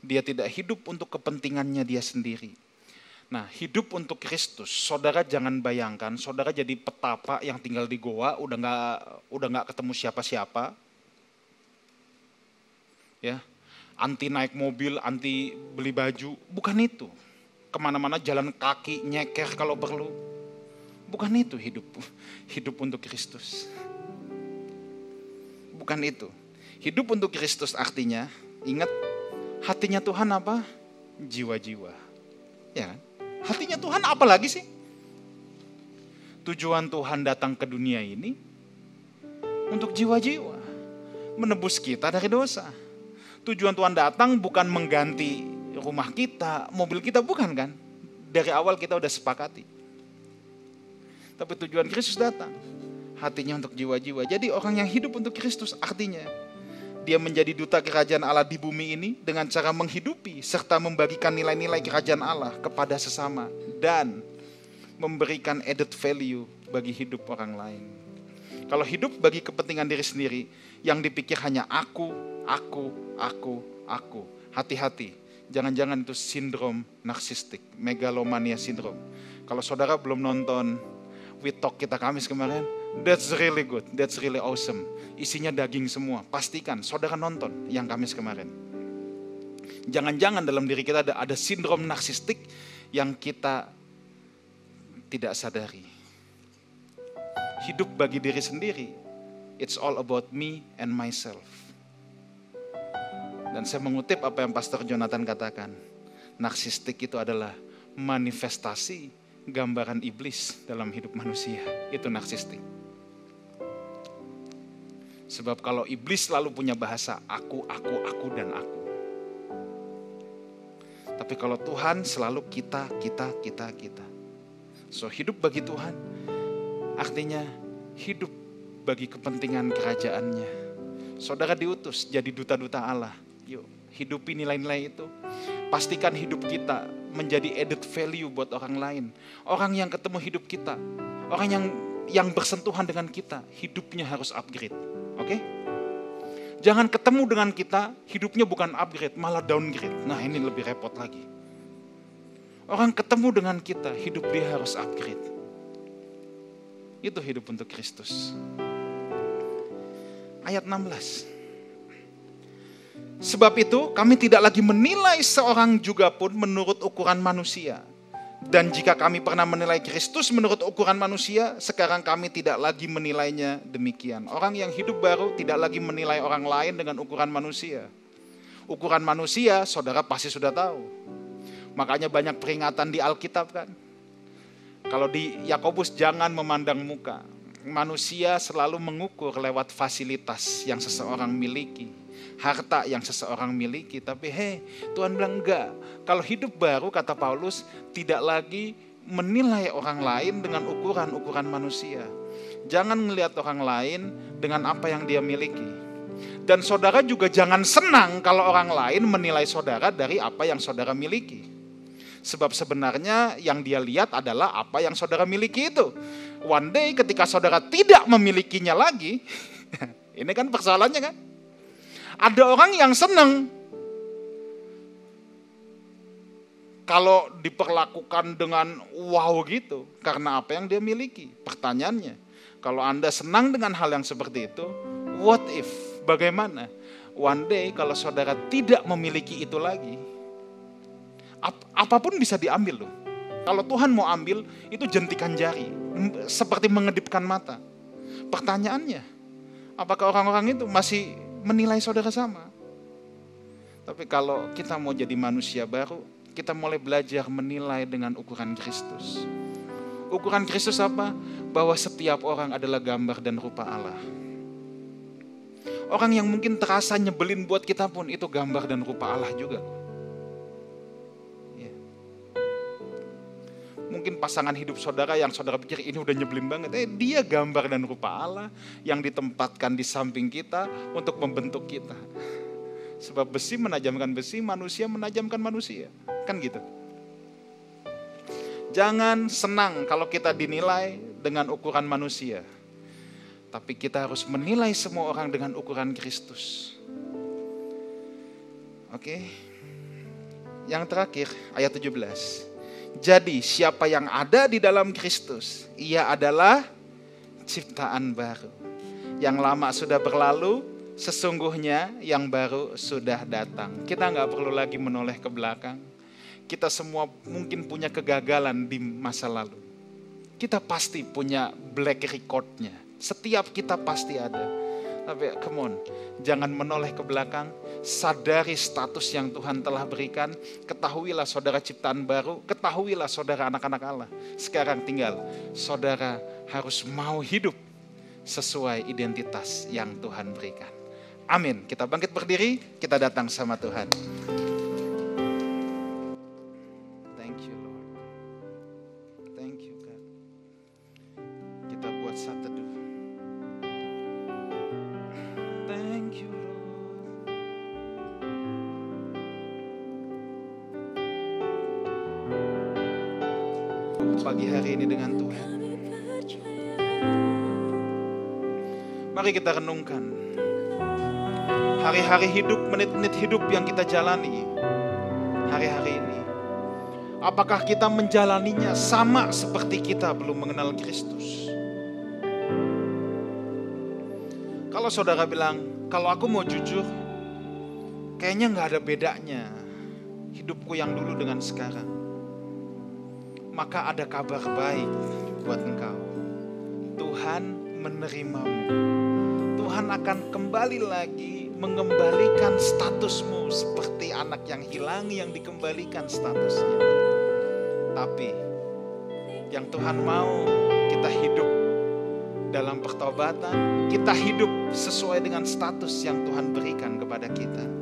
dia tidak hidup untuk kepentingannya dia sendiri, Nah, hidup untuk Kristus, saudara jangan bayangkan, saudara jadi petapa yang tinggal di goa, udah nggak udah nggak ketemu siapa-siapa, ya, anti naik mobil, anti beli baju, bukan itu. Ke mana-mana jalan kaki, nyeker kalau perlu, bukan itu hidup, hidup untuk Kristus. Bukan itu. Hidup untuk Kristus artinya, ingat hatinya Tuhan apa? Jiwa-jiwa. Ya kan? Hatinya Tuhan apa lagi sih? Tujuan Tuhan datang ke dunia ini untuk jiwa-jiwa. Menebus kita dari dosa. Tujuan Tuhan datang bukan mengganti rumah kita, mobil kita, bukan kan? Dari awal kita udah sepakati. Tapi tujuan Kristus datang. Hatinya untuk jiwa-jiwa. Jadi orang yang hidup untuk Kristus artinya dia menjadi duta kerajaan Allah di bumi ini dengan cara menghidupi serta membagikan nilai-nilai kerajaan Allah kepada sesama dan memberikan added value bagi hidup orang lain. Kalau hidup bagi kepentingan diri sendiri, yang dipikir hanya aku, aku, aku, aku. Hati-hati, jangan-jangan itu sindrom narsistik, megalomania sindrom. Kalau saudara belum nonton We Talk kita Kamis kemarin, That's really good, that's really awesome. Isinya daging semua. Pastikan saudara nonton yang Kamis kemarin. Jangan-jangan dalam diri kita ada, ada sindrom narsistik yang kita tidak sadari. Hidup bagi diri sendiri, it's all about me and myself. Dan saya mengutip apa yang Pastor Jonathan katakan. Narsistik itu adalah manifestasi gambaran iblis dalam hidup manusia. Itu narsistik. Sebab kalau iblis selalu punya bahasa aku, aku, aku, dan aku. Tapi kalau Tuhan selalu kita, kita, kita, kita. So hidup bagi Tuhan artinya hidup bagi kepentingan kerajaannya. Saudara diutus jadi duta-duta Allah. Yuk hidupi nilai-nilai itu. Pastikan hidup kita menjadi added value buat orang lain. Orang yang ketemu hidup kita, orang yang yang bersentuhan dengan kita, hidupnya harus upgrade. Oke? Okay? Jangan ketemu dengan kita, hidupnya bukan upgrade, malah downgrade. Nah ini lebih repot lagi. Orang ketemu dengan kita, hidup dia harus upgrade. Itu hidup untuk Kristus. Ayat 16. Sebab itu kami tidak lagi menilai seorang juga pun menurut ukuran manusia. Dan jika kami pernah menilai Kristus menurut ukuran manusia, sekarang kami tidak lagi menilainya demikian. Orang yang hidup baru tidak lagi menilai orang lain dengan ukuran manusia. Ukuran manusia, saudara pasti sudah tahu. Makanya banyak peringatan di Alkitab kan. Kalau di Yakobus jangan memandang muka. Manusia selalu mengukur lewat fasilitas yang seseorang miliki harta yang seseorang miliki. Tapi hei, Tuhan bilang enggak. Kalau hidup baru, kata Paulus, tidak lagi menilai orang lain dengan ukuran-ukuran manusia. Jangan melihat orang lain dengan apa yang dia miliki. Dan saudara juga jangan senang kalau orang lain menilai saudara dari apa yang saudara miliki. Sebab sebenarnya yang dia lihat adalah apa yang saudara miliki itu. One day ketika saudara tidak memilikinya lagi, ini kan persoalannya kan. Ada orang yang senang kalau diperlakukan dengan wow gitu karena apa yang dia miliki. Pertanyaannya, kalau Anda senang dengan hal yang seperti itu, what if? Bagaimana? One day kalau saudara tidak memiliki itu lagi, ap apa pun bisa diambil loh. Kalau Tuhan mau ambil, itu jentikan jari, seperti mengedipkan mata. Pertanyaannya, apakah orang-orang itu masih menilai saudara sama? Tapi kalau kita mau jadi manusia baru, kita mulai belajar menilai dengan ukuran Kristus. Ukuran Kristus apa? Bahwa setiap orang adalah gambar dan rupa Allah. Orang yang mungkin terasa nyebelin buat kita pun itu gambar dan rupa Allah juga. Mungkin pasangan hidup saudara yang saudara pikir ini udah nyebelin banget. Eh dia gambar dan rupa Allah yang ditempatkan di samping kita untuk membentuk kita. Sebab besi menajamkan besi, manusia menajamkan manusia. Kan gitu. Jangan senang kalau kita dinilai dengan ukuran manusia. Tapi kita harus menilai semua orang dengan ukuran Kristus. Oke. Yang terakhir ayat 17. Jadi siapa yang ada di dalam Kristus, ia adalah ciptaan baru. Yang lama sudah berlalu, sesungguhnya yang baru sudah datang. Kita nggak perlu lagi menoleh ke belakang. Kita semua mungkin punya kegagalan di masa lalu. Kita pasti punya black recordnya. Setiap kita pasti ada. Tapi come on, jangan menoleh ke belakang. Sadari status yang Tuhan telah berikan. Ketahuilah saudara ciptaan baru. Ketahuilah saudara anak-anak Allah. Sekarang tinggal saudara harus mau hidup sesuai identitas yang Tuhan berikan. Amin. Kita bangkit berdiri, kita datang sama Tuhan. Mari kita renungkan hari-hari hidup, menit-menit hidup yang kita jalani hari-hari ini. Apakah kita menjalaninya sama seperti kita belum mengenal Kristus? Kalau saudara bilang, kalau aku mau jujur, kayaknya nggak ada bedanya hidupku yang dulu dengan sekarang. Maka ada kabar baik buat engkau. Menerimamu. Tuhan akan kembali lagi mengembalikan statusmu seperti anak yang hilang yang dikembalikan statusnya. Tapi yang Tuhan mau kita hidup dalam pertobatan, kita hidup sesuai dengan status yang Tuhan berikan kepada kita.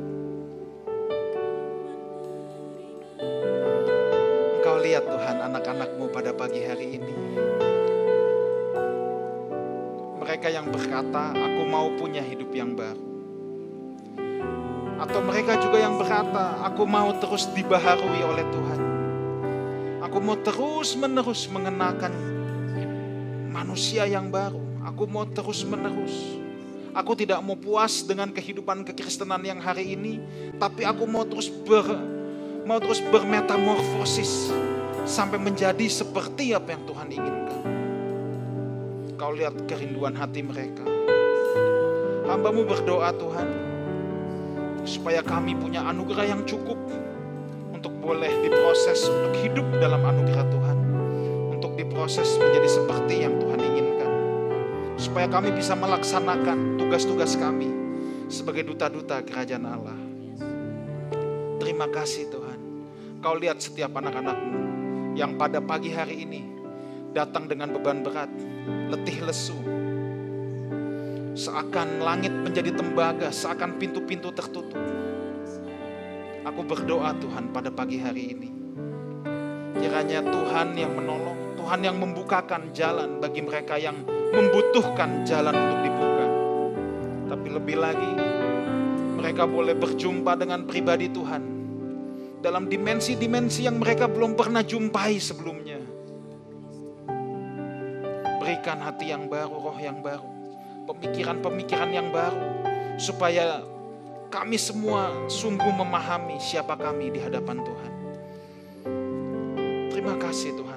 Mereka yang berkata, aku mau punya hidup yang baru. Atau mereka juga yang berkata, aku mau terus dibaharui oleh Tuhan. Aku mau terus menerus mengenakan manusia yang baru. Aku mau terus menerus. Aku tidak mau puas dengan kehidupan kekristenan yang hari ini, tapi aku mau terus ber mau terus bermetamorfosis sampai menjadi seperti apa yang Tuhan inginkan. Kau lihat kerinduan hati mereka. Hambamu berdoa Tuhan, supaya kami punya anugerah yang cukup untuk boleh diproses untuk hidup dalam anugerah Tuhan, untuk diproses menjadi seperti yang Tuhan inginkan, supaya kami bisa melaksanakan tugas-tugas kami sebagai duta-duta kerajaan Allah. Terima kasih Tuhan, Kau lihat setiap anak-anakmu yang pada pagi hari ini datang dengan beban berat, letih lesu, seakan langit menjadi tembaga, seakan pintu-pintu tertutup. Aku berdoa Tuhan pada pagi hari ini. Kiranya Tuhan yang menolong, Tuhan yang membukakan jalan bagi mereka yang membutuhkan jalan untuk dibuka. Tapi lebih lagi, mereka boleh berjumpa dengan pribadi Tuhan dalam dimensi-dimensi yang mereka belum pernah jumpai sebelumnya. Berikan hati yang baru, roh yang baru, pemikiran-pemikiran yang baru, supaya kami semua sungguh memahami siapa kami di hadapan Tuhan. Terima kasih Tuhan.